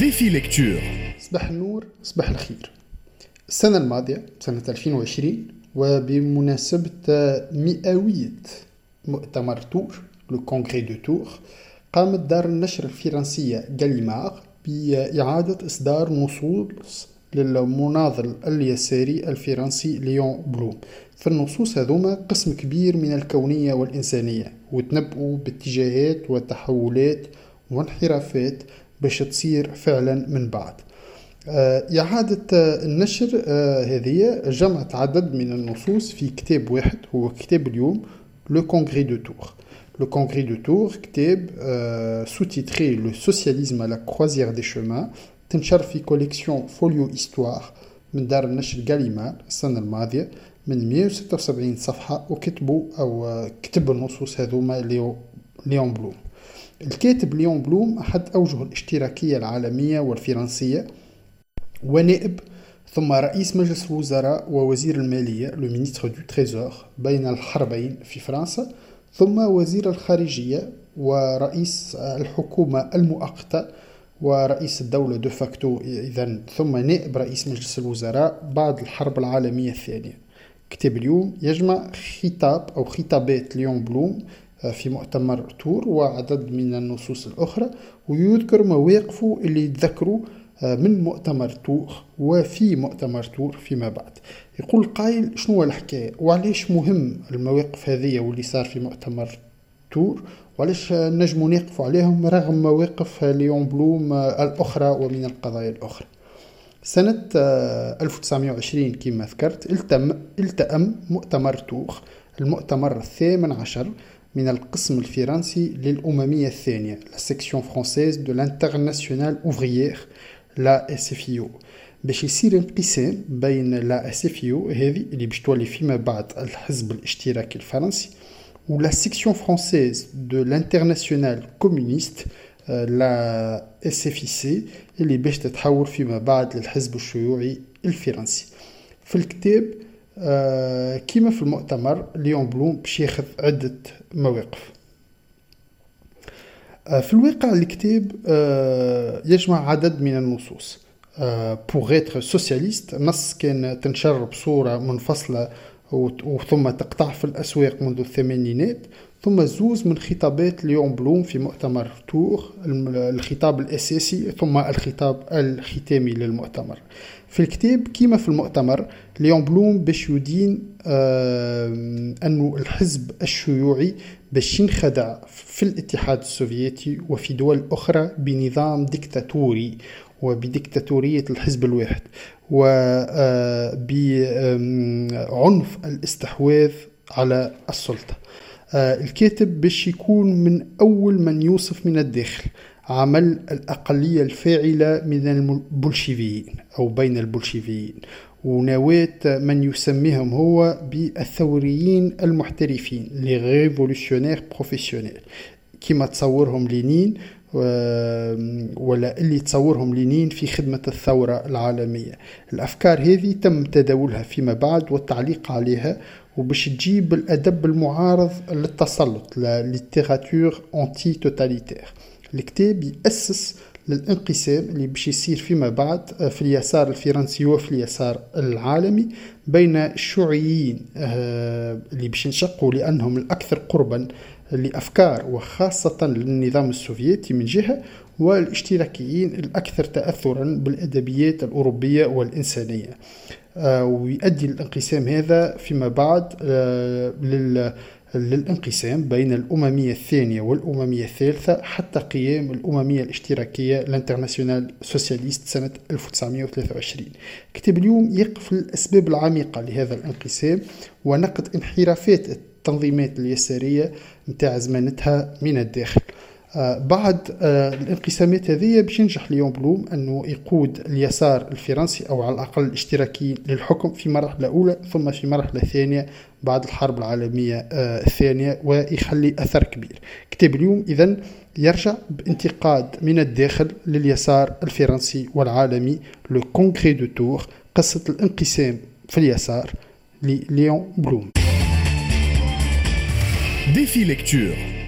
Défi Lecture صباح النور صباح الخير. السنة الماضية سنة 2020 وبمناسبة مئوية مؤتمر تور le congrès de Tours قامت دار النشر الفرنسية جاليمار بإعادة إصدار نصوص للمناضل اليساري الفرنسي ليون بلوم في النصوص هذوما قسم كبير من الكونية والإنسانية وتنبؤوا باتجاهات وتحولات وانحرافات باش تصير فعلا من بعد. آه، إعادة النشر آه، هذه جمعت عدد من النصوص في كتاب واحد هو كتاب اليوم Le Congrès de Tours Le Congrès de Tours كتاب sous-titré le socialisme à la croisée des chemins تنشر في collection Folio Histoire من دار النشر غاليمار السنة الماضية من 176 صفحة وكتبوا أو كتب النصوص هذوما ليون بلوم الكاتب ليون بلوم أحد أوجه الاشتراكية العالمية والفرنسية ونائب ثم رئيس مجلس الوزراء ووزير المالية le ministre de trésor بين الحربين في فرنسا ثم وزير الخارجية ورئيس الحكومة المؤقتة ورئيس الدولة de facto إذا ثم نائب رئيس مجلس الوزراء بعد الحرب العالمية الثانية. كتاب اليوم يجمع خطاب أو خطابات ليون بلوم في مؤتمر تور وعدد من النصوص الأخرى ويذكر مواقفه اللي يتذكروا آه، من مؤتمر تور وفي مؤتمر تور فيما بعد. يقول قايل شنو الحكاية؟ وعلاش مهم المواقف هذه واللي صار في مؤتمر تور؟ وعلاش نجموا نقفوا عليهم رغم مواقف ليون بلوم الأخرى ومن القضايا الأخرى؟ سنة 1920 آه، كما ذكرت التأم مؤتمر تور المؤتمر الثامن عشر من القسم الفرنسي للأممية الثانية la section française de l'internationale ouvrière la SFIO باش يصير انقسام بين لا يو هذه اللي باش تولي فيما بعد الحزب الاشتراكي الفرنسي و la section française de l'internationale communiste la SFIC اللي باش تتحول فيما بعد للحزب الشيوعي الفرنسي. في الكتاب كيما في المؤتمر ليون بلوم باش ياخذ عدة مواقف. آه، في الواقع الكتاب آه، يجمع عدد من النصوص. Pour être socialiste نص كان تنشر بصورة منفصلة وثم تقطع في الأسواق منذ الثمانينات ثم زوز من خطابات ليون بلوم في مؤتمر تور الخطاب الأساسي ثم الخطاب الختامي للمؤتمر. في الكتاب كيما في المؤتمر ليون بلوم باش يدين أنه الحزب الشيوعي باش ينخدع في الاتحاد السوفيتي وفي دول أخرى بنظام ديكتاتوري. وبديكتاتورية الحزب الواحد وبعنف الاستحواذ على السلطة. الكاتب باش يكون من أول من يوصف من الداخل عمل الأقلية الفاعلة من البولشيفيين أو بين البولشيفيين ونواة من يسميهم هو بالثوريين المحترفين les révolutionnaires professionnels كما تصورهم لينين ولا اللي تصورهم لينين في خدمة الثورة العالمية. الأفكار هذه تم تداولها فيما بعد والتعليق عليها وباش تجيب الأدب المعارض للتسلط la littérature anti-totalitaire الكتاب يأسس للانقسام اللي باش يصير فيما بعد آه، في اليسار الفرنسي وفي اليسار العالمي بين الشيوعيين آه، اللي باش ينشقوا لأنهم الأكثر قربا لأفكار وخاصة للنظام السوفيتي من جهة والاشتراكيين الأكثر تأثرا بالأدبيات الأوروبية والإنسانية. آه، ويؤدي الانقسام هذا فيما بعد لل للانقسام بين الأممية الثانية والأممية الثالثة حتى قيام الأممية الاشتراكية l'internationale socialiste سنة 1923 كتاب اليوم يقف الأسباب العميقة لهذا الانقسام ونقد انحرافات التنظيمات اليسارية متاع زمانتها من الداخل. آه بعد آه الانقسامات هذه باش ينجح ليون بلوم أنه يقود اليسار الفرنسي أو على الأقل الاشتراكيين للحكم في مرحله اولى ثم في مرحلة ثانية بعد الحرب العالمية آه الثانية ويخلي أثر كبير. كتاب اليوم اذا يرجع بانتقاد من الداخل لليسار الفرنسي والعالمي Le Congrès de Tours قصة الانقسام في اليسار لليون بلوم. Défi lecture.